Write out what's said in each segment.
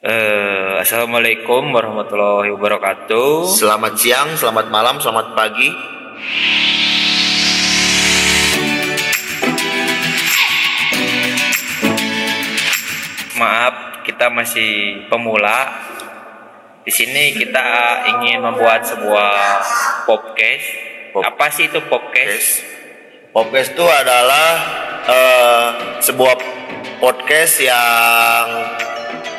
Eh, Assalamualaikum warahmatullahi wabarakatuh. Selamat siang, selamat malam, selamat pagi. Maaf, kita masih pemula. Di sini kita ingin membuat sebuah podcast. Pop- Apa sih itu podcast? Podcast itu adalah eh, sebuah podcast yang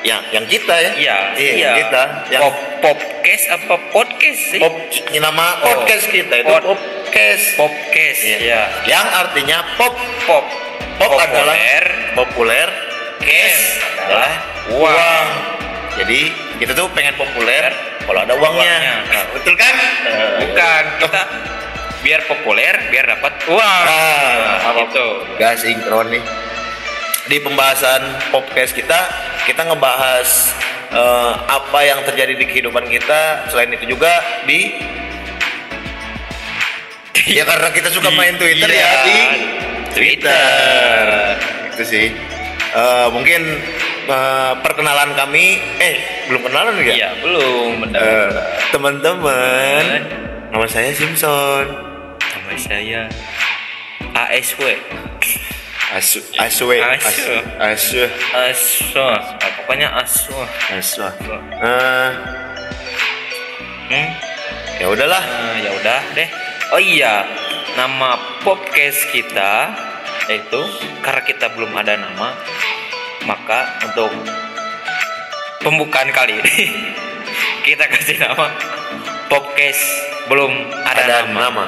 yang yang kita ya. Iya, Iya, iya. kita. Yang Pop podcast apa podcast sih? pop nama Oh, podcast kita itu pod- podcast. Podcast. Iya. Iya. Yang artinya pop Pop. pop adalah Populer. populer, cash adalah uang. uang. Jadi kita tuh pengen populer kalau ada uangnya. Uangnya. Nah, betul kan? Eh, Bukan kita biar populer, biar dapat uang. Ah, Nah, gitu. Gak sinkron nih. Di pembahasan podcast kita, kita ngebahas eh, apa yang terjadi di kehidupan kita. Selain itu juga di ya karena kita suka main Twitter Iya, ya di Twitter. Itu sih. Eh, mungkin eh, perkenalan kami, eh belum kenalan ya? Iya, belum benar. Teman-teman, nama saya Simpson. Nama saya ASW. Asu, Asu. asu, Asu. Nah, pokoknya Asu. asu. Eh, Hmm? ya udahlah. Nah, ya udah deh. Oh iya, nama podcast kita yaitu karena kita belum ada nama, maka untuk pembukaan kali ini kita kasih nama podcast belum ada, Ada nama. nama.